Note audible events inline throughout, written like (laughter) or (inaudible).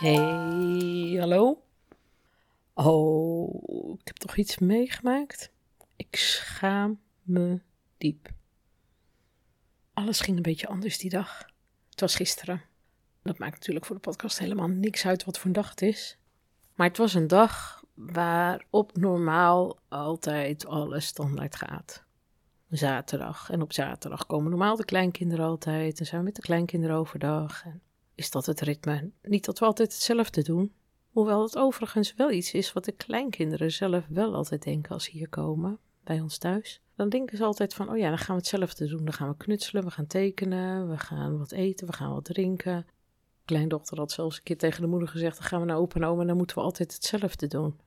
Hey, hallo? Oh, ik heb toch iets meegemaakt? Ik schaam me diep. Alles ging een beetje anders die dag. Het was gisteren. Dat maakt natuurlijk voor de podcast helemaal niks uit wat voor een dag het is. Maar het was een dag waarop normaal altijd alles standaard gaat. Zaterdag. En op zaterdag komen normaal de kleinkinderen altijd. En zijn we met de kleinkinderen overdag. En is dat het ritme. Niet dat we altijd hetzelfde doen. Hoewel het overigens wel iets is wat de kleinkinderen zelf wel altijd denken als ze hier komen, bij ons thuis. Dan denken ze altijd van, oh ja, dan gaan we hetzelfde doen. Dan gaan we knutselen, we gaan tekenen, we gaan wat eten, we gaan wat drinken. Kleindochter had zelfs een keer tegen de moeder gezegd, dan gaan we naar opa en dan moeten we altijd hetzelfde doen.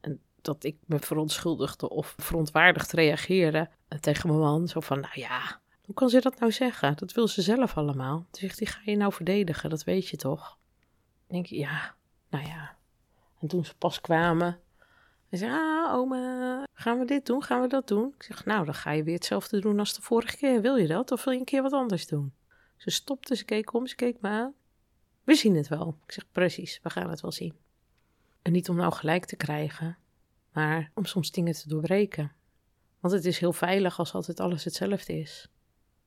En dat ik me verontschuldigde of verontwaardigd reageerde tegen mijn man. Zo van, nou ja, hoe kan ze dat nou zeggen? Dat wil ze zelf allemaal. Toen zegt hij, ga je nou verdedigen? Dat weet je toch? Ik denk, ja, nou ja. En toen ze pas kwamen, hij zei, ah, oma, gaan we dit doen? Gaan we dat doen? Ik zeg, nou, dan ga je weer hetzelfde doen als de vorige keer. Wil je dat? Of wil je een keer wat anders doen? Ze stopte, ze keek om, ze keek me aan. We zien het wel. Ik zeg, precies, we gaan het wel zien. En niet om nou gelijk te krijgen, maar om soms dingen te doorbreken. Want het is heel veilig als altijd alles hetzelfde is.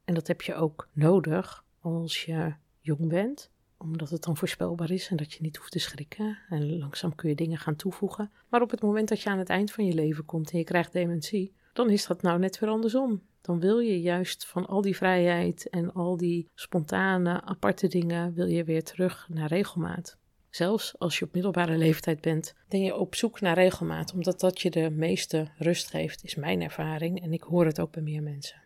En dat heb je ook nodig als je jong bent, omdat het dan voorspelbaar is en dat je niet hoeft te schrikken. En langzaam kun je dingen gaan toevoegen. Maar op het moment dat je aan het eind van je leven komt en je krijgt dementie, dan is dat nou net weer andersom. Dan wil je juist van al die vrijheid en al die spontane, aparte dingen, wil je weer terug naar regelmaat. Zelfs als je op middelbare leeftijd bent, ben je op zoek naar regelmaat, omdat dat je de meeste rust geeft, is mijn ervaring en ik hoor het ook bij meer mensen.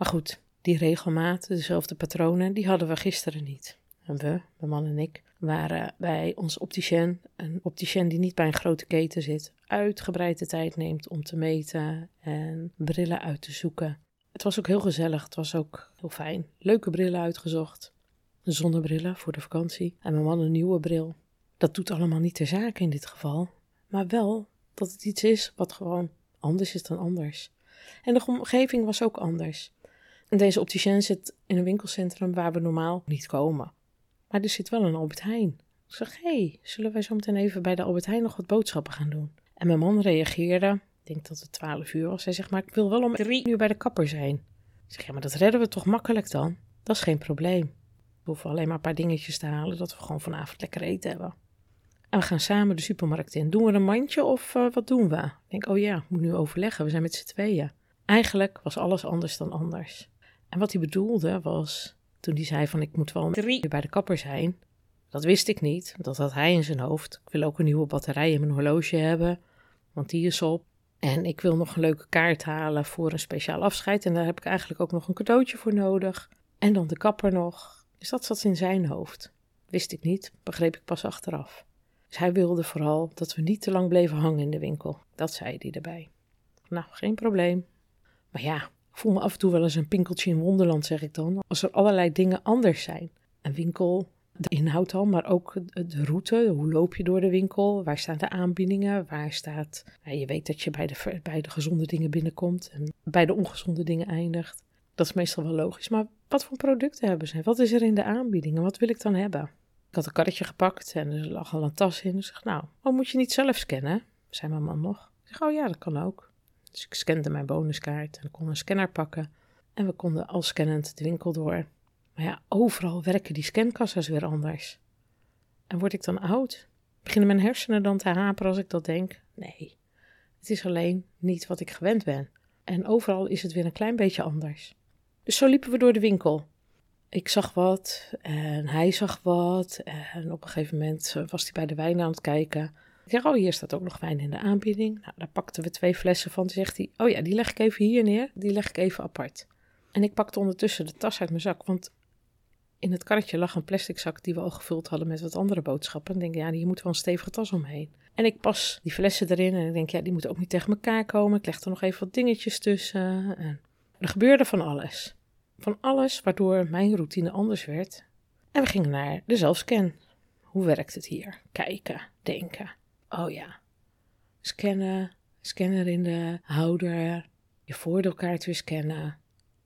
Maar goed, die regelmaat, dezelfde patronen, die hadden we gisteren niet. En we, mijn man en ik, waren bij ons opticien, een opticien die niet bij een grote keten zit, uitgebreid de tijd neemt om te meten en brillen uit te zoeken. Het was ook heel gezellig, het was ook heel fijn. Leuke brillen uitgezocht, zonnebrillen voor de vakantie en mijn man een nieuwe bril. Dat doet allemaal niet ter zake in dit geval, maar wel dat het iets is wat gewoon anders is dan anders. En de omgeving was ook anders. Deze opticien zit in een winkelcentrum waar we normaal niet komen. Maar er zit wel een Albert Heijn. Ik zeg, hé, hey, zullen wij zo meteen even bij de Albert Heijn nog wat boodschappen gaan doen? En mijn man reageerde, ik denk dat het twaalf uur was. Hij zegt, maar ik wil wel om drie uur bij de kapper zijn. Ik zeg, ja, maar dat redden we toch makkelijk dan? Dat is geen probleem. We hoeven alleen maar een paar dingetjes te halen, dat we gewoon vanavond lekker eten hebben. En we gaan samen de supermarkt in. Doen we een mandje of uh, wat doen we? Ik denk, oh ja, ik moet nu overleggen, we zijn met z'n tweeën. Eigenlijk was alles anders dan anders. En wat hij bedoelde was, toen hij zei van ik moet wel drie uur bij de kapper zijn. Dat wist ik niet, dat had hij in zijn hoofd. Ik wil ook een nieuwe batterij in mijn horloge hebben, want die is op. En ik wil nog een leuke kaart halen voor een speciaal afscheid. En daar heb ik eigenlijk ook nog een cadeautje voor nodig. En dan de kapper nog. Dus dat zat in zijn hoofd. Wist ik niet, begreep ik pas achteraf. Dus hij wilde vooral dat we niet te lang bleven hangen in de winkel. Dat zei hij erbij. Nou, geen probleem. Maar ja, voel me af en toe wel eens een pinkeltje in Wonderland, zeg ik dan. Als er allerlei dingen anders zijn. Een winkel, de inhoud al, maar ook de route. Hoe loop je door de winkel? Waar staan de aanbiedingen? Waar staat. Nou, je weet dat je bij de, bij de gezonde dingen binnenkomt en bij de ongezonde dingen eindigt. Dat is meestal wel logisch. Maar wat voor producten hebben ze? Wat is er in de aanbiedingen? Wat wil ik dan hebben? Ik had een karretje gepakt en er lag al een tas in. Ik zeg, nou, oh, moet je niet zelf scannen? Zei mijn man nog. Ik zeg, oh ja, dat kan ook. Dus ik scande mijn bonuskaart en kon een scanner pakken. En we konden al scannend de winkel door. Maar ja, overal werken die scankassa's weer anders. En word ik dan oud? Beginnen mijn hersenen dan te haperen als ik dat denk? Nee, het is alleen niet wat ik gewend ben. En overal is het weer een klein beetje anders. Dus zo liepen we door de winkel. Ik zag wat en hij zag wat. En op een gegeven moment was hij bij de wijn aan het kijken. Ik zeg, oh, hier staat ook nog wijn in de aanbieding. Nou, daar pakten we twee flessen van. Toen zegt hij, oh ja, die leg ik even hier neer. Die leg ik even apart. En ik pakte ondertussen de tas uit mijn zak, want in het karretje lag een plastic zak die we al gevuld hadden met wat andere boodschappen. En denk ja, hier moet wel een stevige tas omheen. En ik pas die flessen erin en ik denk, ja, die moeten ook niet tegen elkaar komen. Ik leg er nog even wat dingetjes tussen. En er gebeurde van alles. Van alles waardoor mijn routine anders werd. En we gingen naar de zelfscan. Hoe werkt het hier? Kijken, denken. Oh ja. Scannen, scanner in de houder, je voordeelkaart weer scannen.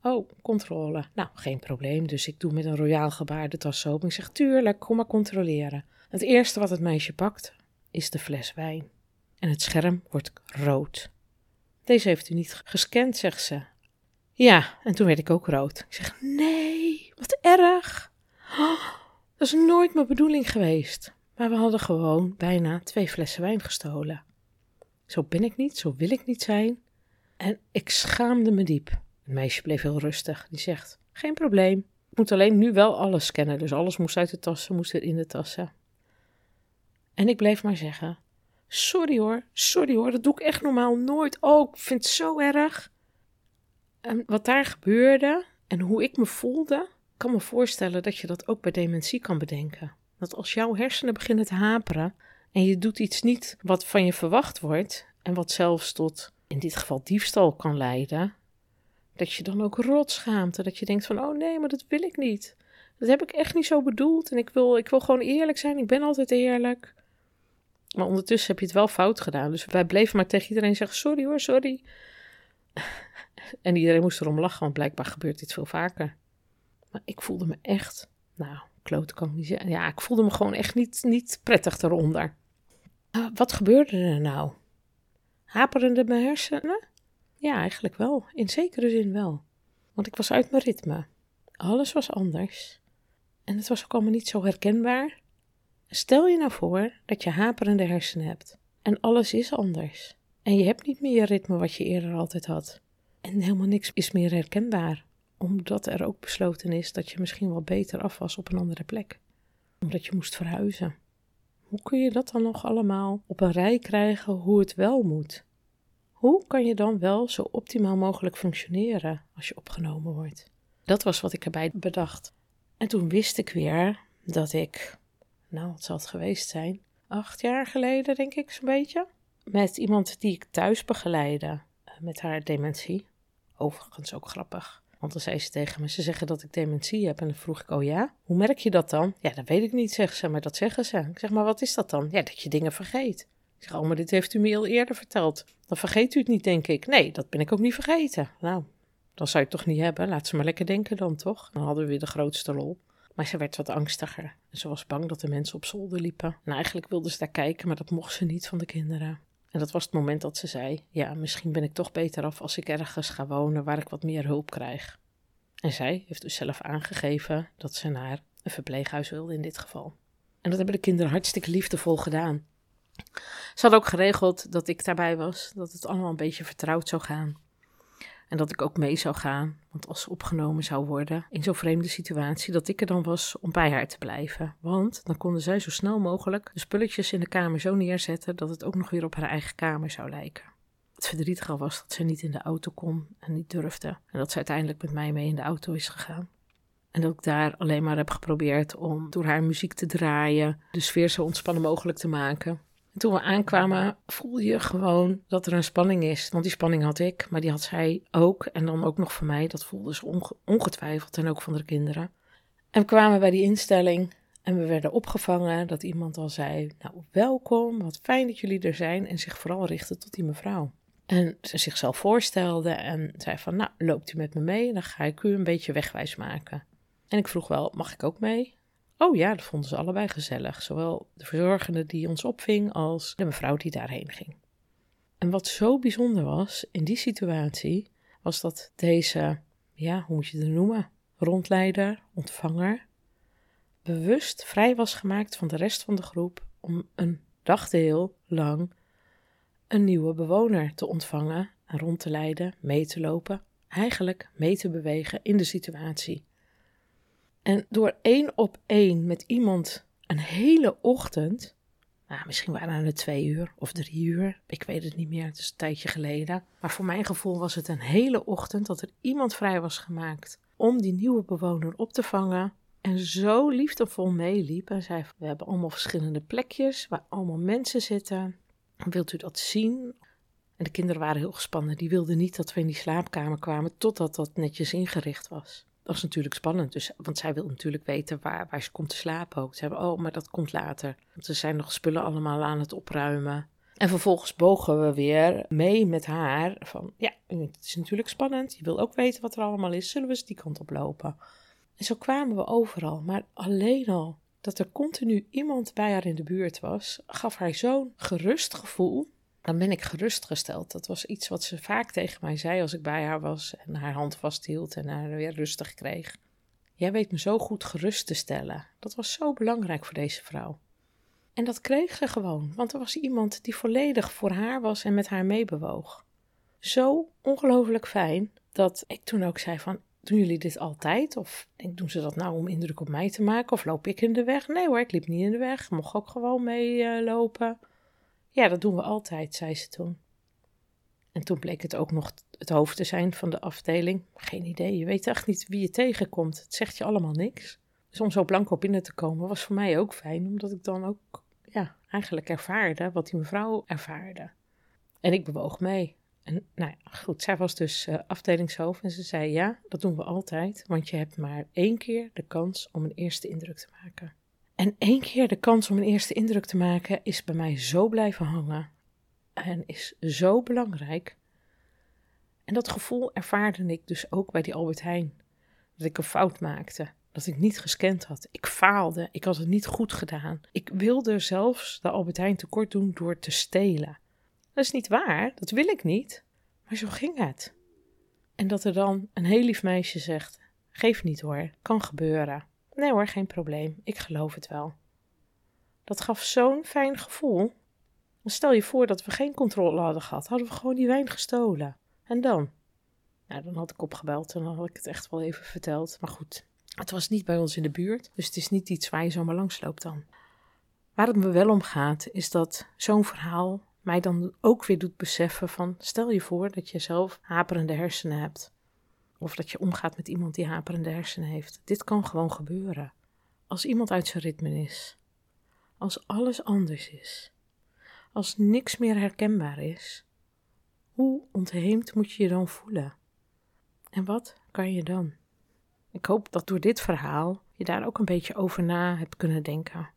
Oh, controle. Nou, geen probleem. Dus ik doe met een royaal gebaar de tas open. Ik zeg, tuurlijk, kom maar controleren. Het eerste wat het meisje pakt, is de fles wijn. En het scherm wordt rood. Deze heeft u niet gescand, zegt ze. Ja, en toen werd ik ook rood. Ik zeg, nee, wat erg. Oh, dat is nooit mijn bedoeling geweest. Maar we hadden gewoon bijna twee flessen wijn gestolen. Zo ben ik niet, zo wil ik niet zijn. En ik schaamde me diep. Het meisje bleef heel rustig. Die zegt: Geen probleem. Ik moet alleen nu wel alles scannen. Dus alles moest uit de tassen, moest er in de tassen. En ik bleef maar zeggen: Sorry hoor, sorry hoor, dat doe ik echt normaal nooit. Oh, ik vind het zo erg. En wat daar gebeurde en hoe ik me voelde, kan me voorstellen dat je dat ook bij dementie kan bedenken. Dat als jouw hersenen beginnen te haperen en je doet iets niet wat van je verwacht wordt en wat zelfs tot in dit geval diefstal kan leiden, dat je dan ook rotschaamte, dat je denkt van oh nee, maar dat wil ik niet. Dat heb ik echt niet zo bedoeld en ik wil, ik wil gewoon eerlijk zijn, ik ben altijd eerlijk. Maar ondertussen heb je het wel fout gedaan. Dus wij bleven maar tegen iedereen zeggen: sorry hoor, sorry. (laughs) En iedereen moest erom lachen, want blijkbaar gebeurt dit veel vaker. Maar ik voelde me echt, nou, klote kan ik niet zeggen. Ja, ik voelde me gewoon echt niet, niet prettig eronder. Uh, wat gebeurde er nou? Haperende mijn hersenen? Ja, eigenlijk wel. In zekere zin wel. Want ik was uit mijn ritme. Alles was anders. En het was ook allemaal niet zo herkenbaar. Stel je nou voor dat je haperende hersenen hebt. En alles is anders. En je hebt niet meer je ritme wat je eerder altijd had. En helemaal niks is meer herkenbaar. Omdat er ook besloten is dat je misschien wel beter af was op een andere plek. Omdat je moest verhuizen. Hoe kun je dat dan nog allemaal op een rij krijgen hoe het wel moet? Hoe kan je dan wel zo optimaal mogelijk functioneren als je opgenomen wordt? Dat was wat ik erbij bedacht. En toen wist ik weer dat ik, nou wat zal het geweest zijn, acht jaar geleden denk ik zo'n beetje, met iemand die ik thuis begeleide eh, met haar dementie. Overigens ook grappig. Want dan zei ze tegen me, ze zeggen dat ik dementie heb. En dan vroeg ik, oh ja, hoe merk je dat dan? Ja, dat weet ik niet, zegt ze, maar dat zeggen ze. Ik zeg, maar wat is dat dan? Ja, dat je dingen vergeet. Ik zeg, oh, maar dit heeft u me al eerder verteld. Dan vergeet u het niet, denk ik. Nee, dat ben ik ook niet vergeten. Nou, dan zou je toch niet hebben. Laat ze maar lekker denken dan, toch? Dan hadden we weer de grootste lol. Maar ze werd wat angstiger. En ze was bang dat de mensen op zolder liepen. Nou, eigenlijk wilde ze daar kijken, maar dat mocht ze niet van de kinderen. En dat was het moment dat ze zei: Ja, misschien ben ik toch beter af als ik ergens ga wonen waar ik wat meer hulp krijg. En zij heeft dus zelf aangegeven dat ze naar een verpleeghuis wilde in dit geval. En dat hebben de kinderen hartstikke liefdevol gedaan. Ze had ook geregeld dat ik daarbij was, dat het allemaal een beetje vertrouwd zou gaan. En dat ik ook mee zou gaan, want als ze opgenomen zou worden in zo'n vreemde situatie, dat ik er dan was om bij haar te blijven. Want dan konden zij zo snel mogelijk de spulletjes in de kamer zo neerzetten dat het ook nog weer op haar eigen kamer zou lijken. Het verdrietige was dat ze niet in de auto kon en niet durfde. En dat ze uiteindelijk met mij mee in de auto is gegaan. En dat ik daar alleen maar heb geprobeerd om door haar muziek te draaien, de sfeer zo ontspannen mogelijk te maken. En toen we aankwamen, voelde je gewoon dat er een spanning is. Want die spanning had ik, maar die had zij ook. En dan ook nog van mij. Dat voelde ze ongetwijfeld en ook van de kinderen. En we kwamen bij die instelling en we werden opgevangen. Dat iemand al zei: Nou, welkom, wat fijn dat jullie er zijn. En zich vooral richtte tot die mevrouw. En ze zichzelf voorstelde en zei: van, Nou, loopt u met me mee? Dan ga ik u een beetje wegwijs maken. En ik vroeg wel: Mag ik ook mee? Oh ja, dat vonden ze allebei gezellig. Zowel de verzorgende die ons opving als de mevrouw die daarheen ging. En wat zo bijzonder was in die situatie, was dat deze, ja, hoe moet je het noemen, rondleider, ontvanger, bewust vrij was gemaakt van de rest van de groep om een dagdeel lang een nieuwe bewoner te ontvangen en rond te leiden, mee te lopen, eigenlijk mee te bewegen in de situatie. En door één op één met iemand een hele ochtend, nou, misschien waren het twee uur of drie uur, ik weet het niet meer, het is een tijdje geleden. Maar voor mijn gevoel was het een hele ochtend dat er iemand vrij was gemaakt om die nieuwe bewoner op te vangen, En zo liefdevol meeliep en zei: We hebben allemaal verschillende plekjes waar allemaal mensen zitten. Wilt u dat zien? En de kinderen waren heel gespannen. Die wilden niet dat we in die slaapkamer kwamen totdat dat netjes ingericht was. Dat is natuurlijk spannend, dus, want zij wil natuurlijk weten waar, waar ze komt te slapen ook. Ze hebben, oh, maar dat komt later. Want ze zijn nog spullen allemaal aan het opruimen. En vervolgens bogen we weer mee met haar van, ja, het is natuurlijk spannend. Je wil ook weten wat er allemaal is. Zullen we eens die kant op lopen? En zo kwamen we overal. Maar alleen al dat er continu iemand bij haar in de buurt was, gaf haar zo'n gerust gevoel. Dan ben ik gerustgesteld. Dat was iets wat ze vaak tegen mij zei als ik bij haar was en haar hand vasthield en haar weer rustig kreeg. Jij weet me zo goed gerust te stellen. Dat was zo belangrijk voor deze vrouw. En dat kreeg ze gewoon, want er was iemand die volledig voor haar was en met haar meebewoog. Zo ongelooflijk fijn dat ik toen ook zei van, doen jullie dit altijd? Of doen ze dat nou om indruk op mij te maken? Of loop ik in de weg? Nee hoor, ik liep niet in de weg. Mocht ook gewoon meelopen. Uh, ja, dat doen we altijd, zei ze toen. En toen bleek het ook nog het hoofd te zijn van de afdeling. Geen idee, je weet echt niet wie je tegenkomt. Het zegt je allemaal niks. Dus om zo blanco binnen te komen was voor mij ook fijn, omdat ik dan ook ja, eigenlijk ervaarde wat die mevrouw ervaarde. En ik bewoog mee. En nou ja, goed, zij was dus uh, afdelingshoofd en ze zei: Ja, dat doen we altijd, want je hebt maar één keer de kans om een eerste indruk te maken. En één keer de kans om een eerste indruk te maken is bij mij zo blijven hangen en is zo belangrijk. En dat gevoel ervaarde ik dus ook bij die Albert Heijn. Dat ik een fout maakte, dat ik niet gescand had. Ik faalde, ik had het niet goed gedaan. Ik wilde zelfs de Albert Heijn tekort doen door te stelen. Dat is niet waar, dat wil ik niet. Maar zo ging het. En dat er dan een heel lief meisje zegt: Geef niet hoor, kan gebeuren. Nee hoor, geen probleem, ik geloof het wel. Dat gaf zo'n fijn gevoel. Stel je voor dat we geen controle hadden gehad, hadden we gewoon die wijn gestolen. En dan? Nou, dan had ik opgebeld en dan had ik het echt wel even verteld. Maar goed, het was niet bij ons in de buurt, dus het is niet iets waar je zomaar langs loopt dan. Waar het me wel om gaat, is dat zo'n verhaal mij dan ook weer doet beseffen van stel je voor dat je zelf haperende hersenen hebt. Of dat je omgaat met iemand die haperende hersenen heeft. Dit kan gewoon gebeuren. Als iemand uit zijn ritme is. Als alles anders is. Als niks meer herkenbaar is. Hoe ontheemd moet je je dan voelen? En wat kan je dan? Ik hoop dat door dit verhaal je daar ook een beetje over na hebt kunnen denken.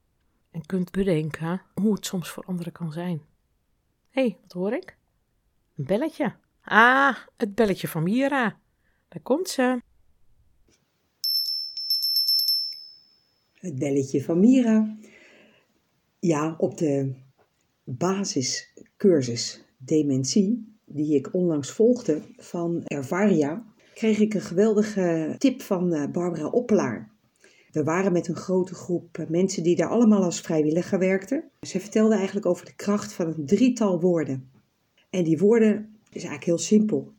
En kunt bedenken hoe het soms voor anderen kan zijn. Hé, hey, wat hoor ik? Een belletje. Ah, het belletje van Mira. Daar komt ze. Het belletje van Mira. Ja, op de basiscursus dementie, die ik onlangs volgde van Ervaria, kreeg ik een geweldige tip van eh, Barbara Oppelaar. We waren met een grote groep mensen die daar allemaal als vrijwilliger werkten. Ze vertelde eigenlijk over de kracht van een drietal woorden. En die woorden is eigenlijk heel simpel.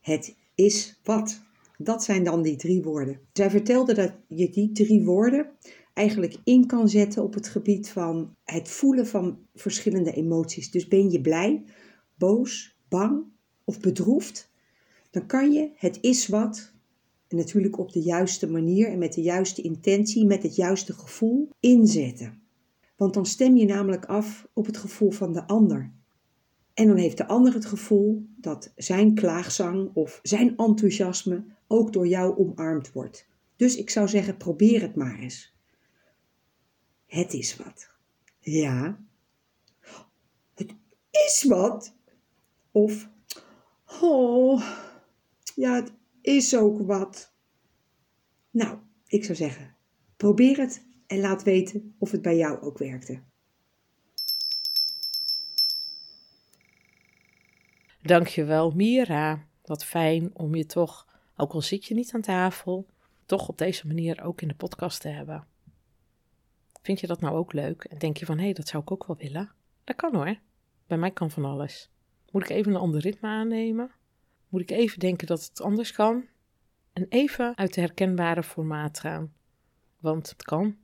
Het is wat. Dat zijn dan die drie woorden. Zij vertelde dat je die drie woorden eigenlijk in kan zetten op het gebied van het voelen van verschillende emoties. Dus ben je blij, boos, bang of bedroefd, dan kan je het is wat en natuurlijk op de juiste manier en met de juiste intentie, met het juiste gevoel inzetten. Want dan stem je namelijk af op het gevoel van de ander. En dan heeft de ander het gevoel dat zijn klaagzang of zijn enthousiasme ook door jou omarmd wordt. Dus ik zou zeggen, probeer het maar eens. Het is wat. Ja. Het is wat. Of, oh, ja, het is ook wat. Nou, ik zou zeggen, probeer het en laat weten of het bij jou ook werkte. Dankjewel, Mira. Wat fijn om je toch, ook al zit je niet aan tafel, toch op deze manier ook in de podcast te hebben. Vind je dat nou ook leuk? En denk je van, hé, hey, dat zou ik ook wel willen? Dat kan hoor. Bij mij kan van alles. Moet ik even een ander ritme aannemen? Moet ik even denken dat het anders kan? En even uit de herkenbare formaat gaan. Want het kan.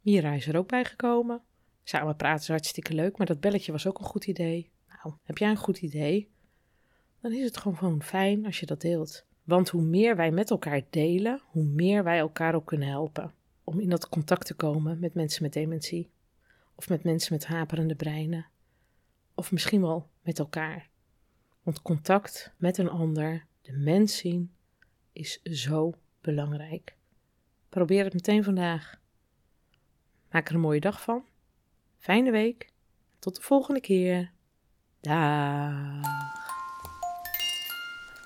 Mira is er ook bij gekomen. Samen praten is hartstikke leuk, maar dat belletje was ook een goed idee. Nou, heb jij een goed idee? Dan is het gewoon fijn als je dat deelt. Want hoe meer wij met elkaar delen, hoe meer wij elkaar ook kunnen helpen om in dat contact te komen met mensen met dementie. Of met mensen met haperende breinen. Of misschien wel met elkaar. Want contact met een ander, de mens zien, is zo belangrijk. Probeer het meteen vandaag. Maak er een mooie dag van. Fijne week. Tot de volgende keer. Daag.